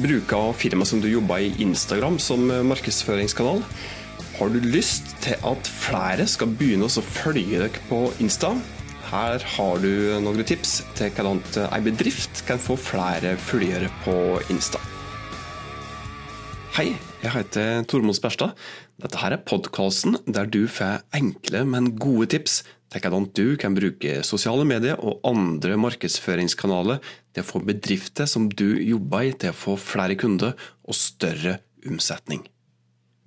bruker firma som du jobber i Instagram som markedsføringskanal. Har du lyst til at flere skal begynne å følge dere på Insta? Her har du noen tips til hvordan en bedrift kan få flere følgere på Insta. Hei, jeg heter Tormod Sperstad. Dette her er podkasten der du får enkle, men gode tips til at du kan bruke sosiale medier og andre markedsføringskanaler til å få bedrifter som du jobber i, til å få flere kunder og større omsetning.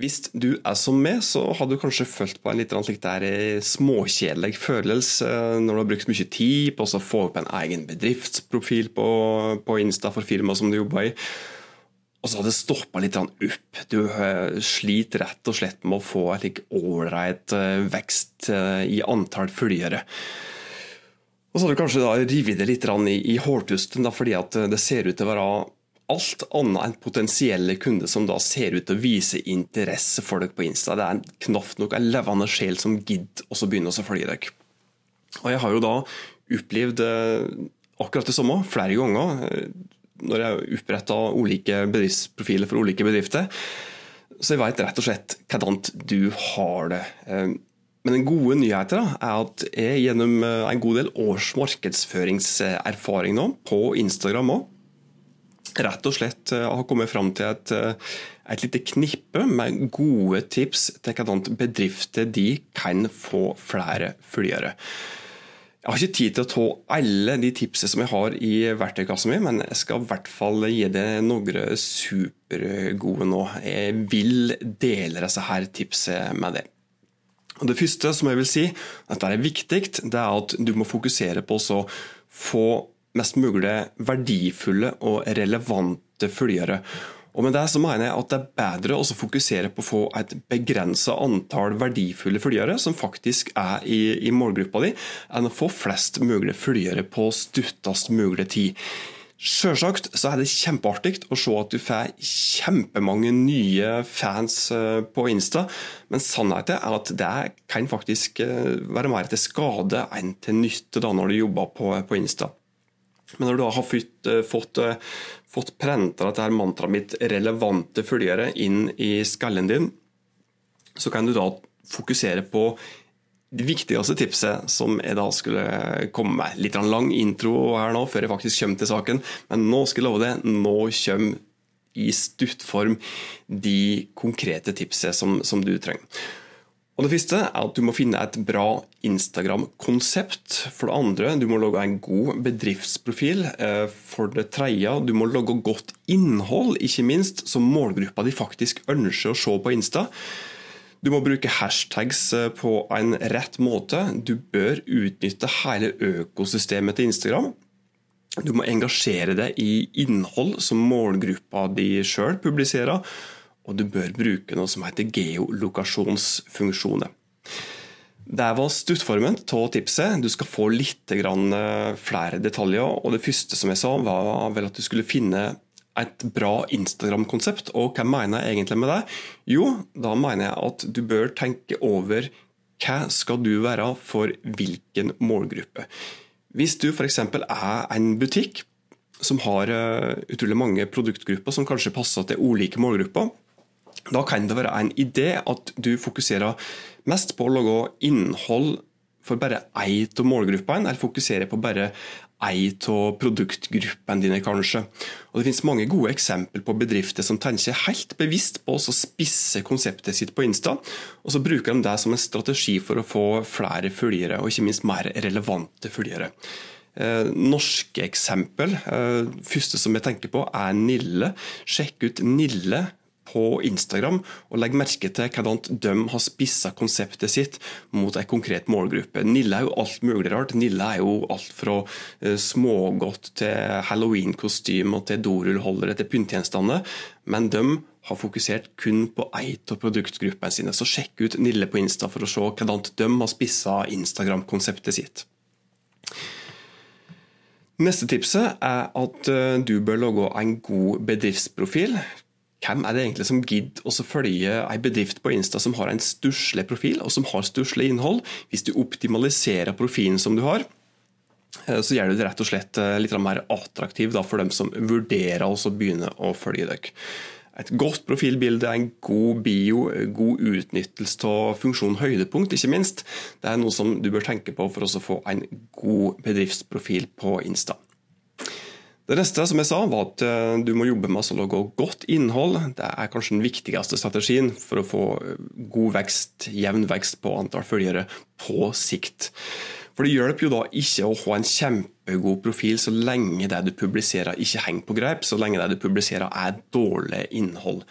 Hvis du er som meg, så har du kanskje følt på en litt eh, småkjedelig følelse eh, når du har brukt mye tid på å få opp en egen bedriftsprofil på, på Insta for firmaet som du jobber i. Og så har det stoppa litt opp. Du eh, sliter rett og slett med å få en ålreit eh, vekst eh, i antall følgere. Og så har du kanskje da revet det litt i, i hårtusten, fordi at det ser ut til å være alt annet enn potensielle kunder som da ser ut til å vise interesse for dere på Insta. Det er knapt nok en levende sjel som gidder å begynne å følge dere. Og jeg har jo da opplevd akkurat det samme flere ganger når jeg oppretta ulike bedriftsprofiler for ulike bedrifter, så jeg vet rett og slett hvordan du har det. Eh, men den gode nyheten er at jeg gjennom eh, en god del års markedsføringserfaring nå, på Instagram òg, rett og slett eh, har kommet fram til et, et lite knippe med gode tips til hvordan bedrifter de kan få flere følgere. Jeg har ikke tid til å ta alle de tipsene som jeg har i verktøykassa mi, men jeg skal i hvert fall gi deg noen supergode nå. Jeg vil dele disse her tipsene med deg. Og det første som jeg vil si, at det er viktig, det er at du må fokusere på å få mest mulig verdifulle og relevante følgere. Og med det så mener jeg at det er bedre å fokusere på å få et begrensa antall verdifulle følgere, som faktisk er i, i målgruppa di, enn å få flest mulig følgere på stuttest mulig tid. Sjølsagt så er det kjempeartig å se at du får kjempemange nye fans eh, på Insta, men sannheten er at det kan faktisk eh, være mer til skade enn til nytte da når du jobber på, på Insta. Men når du da har fått, eh, fått, eh, fått prenta dette mantraet mitt 'relevante følgere' inn i skallen din, så kan du da fokusere på det viktigste tipset som jeg da skulle komme med. Litt lang intro her nå, før jeg faktisk kommer til saken, men nå skal jeg love det, nå kommer i stuttform de konkrete tipsene som, som du trenger. Og Det første er at du må finne et bra Instagram-konsept. For det andre, du må lage en god bedriftsprofil. Eh, for det tredje, du må lage godt innhold, ikke minst, som målgruppa di faktisk ønsker å se på Insta. Du må bruke hashtags eh, på en rett måte. Du bør utnytte hele økosystemet til Instagram. Du må engasjere deg i innhold som målgruppa di sjøl publiserer og du bør bruke noe som heter geolokasjonsfunksjoner. Det var stuttformen av tipset. Du skal få litt eh, flere detaljer. og Det første som jeg sa, var vel at du skulle finne et bra Instagram-konsept. Og hva mener jeg egentlig med det? Jo, da mener jeg at du bør tenke over hva skal du være for hvilken målgruppe. Hvis du f.eks. er en butikk som har eh, utrolig mange produktgrupper som kanskje passer til ulike målgrupper, da kan det være en idé at du fokuserer mest på å lage innhold for bare ei av målgruppene, eller fokuserer på bare ei av produktgruppene dine, kanskje. Og Det finnes mange gode eksempler på bedrifter som tenker helt bevisst på å spisse konseptet sitt på Insta, og så bruker de det som en strategi for å få flere følgere, og ikke minst mer relevante følgere. Eh, norske eksempel. Eh, første som jeg tenker på, er Nille. Sjekk ut Nille på Instagram, og legg merke til hvordan de har spissa konseptet sitt mot en konkret målgruppe. Nille er jo alt mulig rart. Nille er jo alt fra eh, smågodt til halloween-kostyme til dorullholdere til pyntegjenstander. Men de har fokusert kun på ei av produktgruppene sine. Så sjekk ut Nille på Insta for å se hvordan de har spissa Instagram-konseptet sitt. Neste tipset er at eh, du bør lage en god bedriftsprofil hvem er det egentlig som gidder å følge en bedrift på Insta som har en stusslig profil og som har stusslig innhold, hvis du optimaliserer profilen som du har? så gjør du det rett og slett litt mer attraktiv for dem som vurderer å begynne å følge dere. Et godt profilbilde, en god bio, god utnyttelse av funksjonen høydepunkt, ikke minst. Det er noe som du bør tenke på for å få en god bedriftsprofil på Insta. Det neste som jeg sa, var at eh, du må jobbe med å lage godt innhold. Det er kanskje den viktigste strategien for å få eh, god vekst, jevn vekst på antall følgere på sikt. For Det hjelper jo da ikke å ha en kjempegod profil så lenge det du publiserer ikke henger på greip, så lenge det du publiserer er dårlig innhold.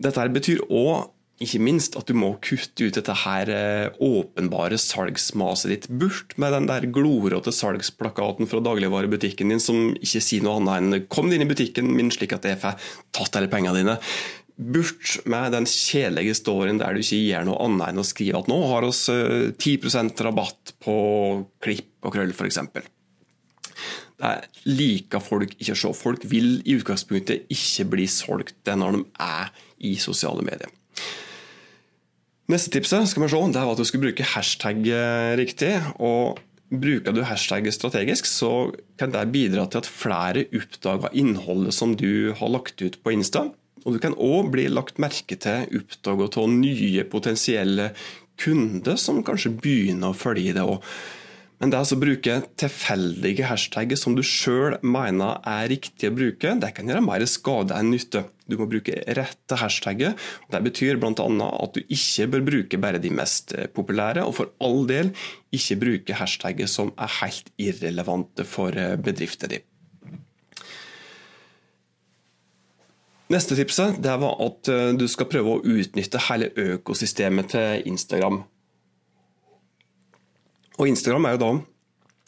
Dette betyr òg ikke minst at du må kutte ut dette her eh, åpenbare salgsmaset ditt. Bort med den der glorete salgsplakaten fra dagligvarebutikken din som ikke sier noe annet enn 'kom deg inn i butikken min slik at jeg får tatt alle pengene dine'. Bort med den kjedelige storyen der du ikke gjør noe annet enn å skrive at nå har oss 10 eh, rabatt på klipp og krøll, f.eks. Det liker folk ikke å se. Folk vil i utgangspunktet ikke bli solgt når de er i sosiale medier. Neste tipset skal vi se, det var at du skal bruke hashtag eh, riktig. og Bruker du hashtag strategisk, så kan det bidra til at flere oppdager innholdet som du har lagt ut på Insta. Og Du kan òg bli lagt merke til oppdaget av nye potensielle kunder som kanskje begynner å følge det. òg. men det altså å bruke tilfeldige hashtagger som du sjøl mener er riktig å bruke, det kan gjøre mer skade enn nytte. Du må bruke rette hashtagger. Det betyr bl.a. at du ikke bør bruke bare de mest eh, populære, og for all del ikke bruke hashtagger som er helt irrelevante for eh, bedriften din. Neste tipset det var at eh, du skal prøve å utnytte hele økosystemet til Instagram. Og Instagram er jo da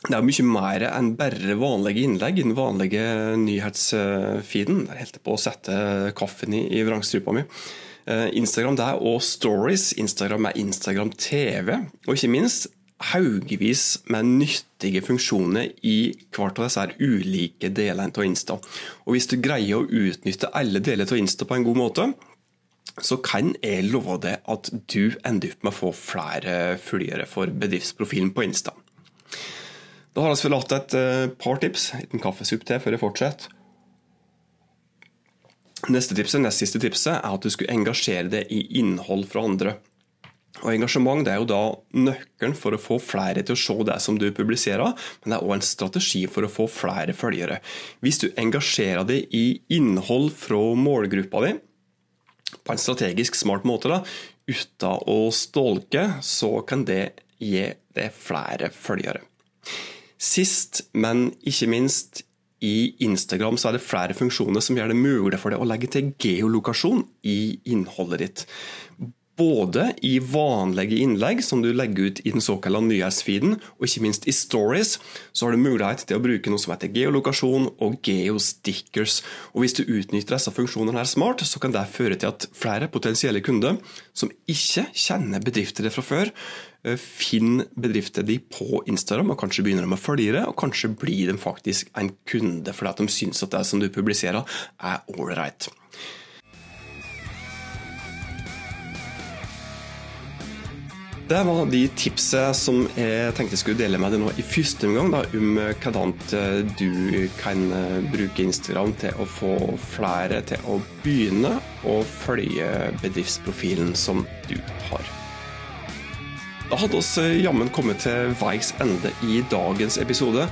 det er mye mer enn bare vanlige innlegg i den vanlige nyhetsfeeden. Der holdt jeg på å sette kaffen i, i vrangstrupa mi. Eh, Instagram det er også stories. Instagram er Instagram TV. Og ikke minst haugevis med nyttige funksjoner i hvert av disse ulike delene av Insta. Og Hvis du greier å utnytte alle deler av Insta på en god måte, så kan jeg love deg at du ender opp med å få flere følgere for bedriftsprofilen på Insta. Da har vi forlatt et eh, par tips. En kaffesupp til før jeg fortsetter. Neste tipset, nest siste tipset er at du skulle engasjere deg i innhold fra andre. Og Engasjement er jo da nøkkelen for å få flere til å se det som du publiserer, men det er òg en strategi for å få flere følgere. Hvis du engasjerer deg i innhold fra målgruppa di, på en strategisk smart måte, da, uten å stolke, så kan det gi deg flere følgere. Sist, men ikke minst, i Instagram så er det flere funksjoner som gjør det mulig for deg å legge til geolokasjon i innholdet ditt både i vanlige innlegg som du legger ut i den såkalte nyhetsfeeden, og ikke minst i stories, så har du mulighet til å bruke noe som heter geolokasjon og geostickers. Og Hvis du utnytter disse funksjonene her smart, så kan det føre til at flere potensielle kunder som ikke kjenner bedrifter fra før, eh, finner bedrifter de på Instagram, og kanskje begynner de å følge det, og kanskje blir de faktisk en kunde fordi at de syns at det som du publiserer er ålreit. Det var de tipsene som jeg tenkte jeg skulle dele med deg nå i første omgang, om hvordan eh, du kan eh, bruke Instagram til å få flere til å begynne å følge bedriftsprofilen som du har. Da hadde vi eh, jammen kommet til veis ende i dagens episode.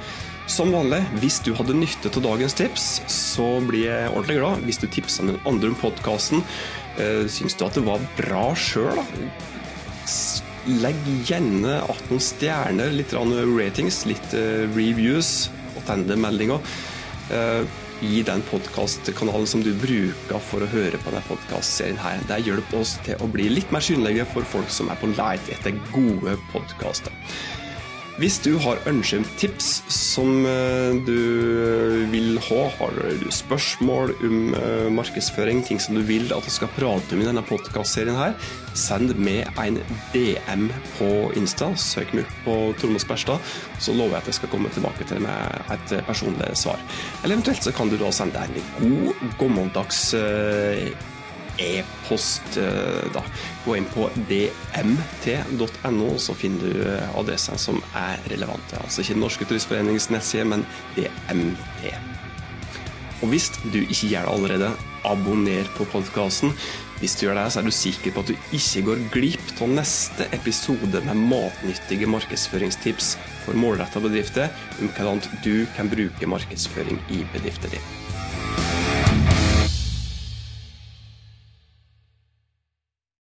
Som vanlig, hvis du hadde nytte av dagens tips, så blir jeg ordentlig glad. Hvis du tipser den andre om podkasten, syns du at det var bra sjøl, da? Legg gjerne att noen stjerner, litt ratings, litt eh, reviews og tendemeldinger uh, i den podkastkanalen som du bruker for å høre på denne podkastserien. Det hjelper oss til å bli litt mer synlige for folk som er på leit etter gode podkaster. Hvis du har ønsker tips som eh, du vil ha, har du spørsmål om eh, markedsføring, ting som du vil at du skal prate om i denne podkastserien her, send med en DM på Insta. Søk meg opp på Tormod Sperstad, så lover jeg at jeg skal komme tilbake til med et personlig svar. Eller eventuelt så kan du da sende en god, gammeldags eh, e-post. da. Gå inn på dmt.no, så finner du adressene som er relevante. Altså ikke Den norske turistforenings nettside, men DMT. Og hvis du ikke gjør det allerede, abonner på podkasten. Hvis du gjør det, så er du sikker på at du ikke går glipp av neste episode med matnyttige markedsføringstips for målretta bedrifter om hvordan du kan bruke markedsføring i bedriften din.